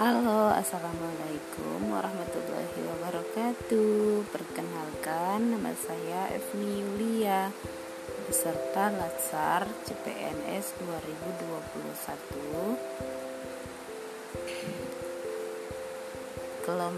Halo, Assalamualaikum warahmatullahi wabarakatuh. Perkenalkan, nama saya Evni Yulia Beserta Latsar CPNS 2021 Kelom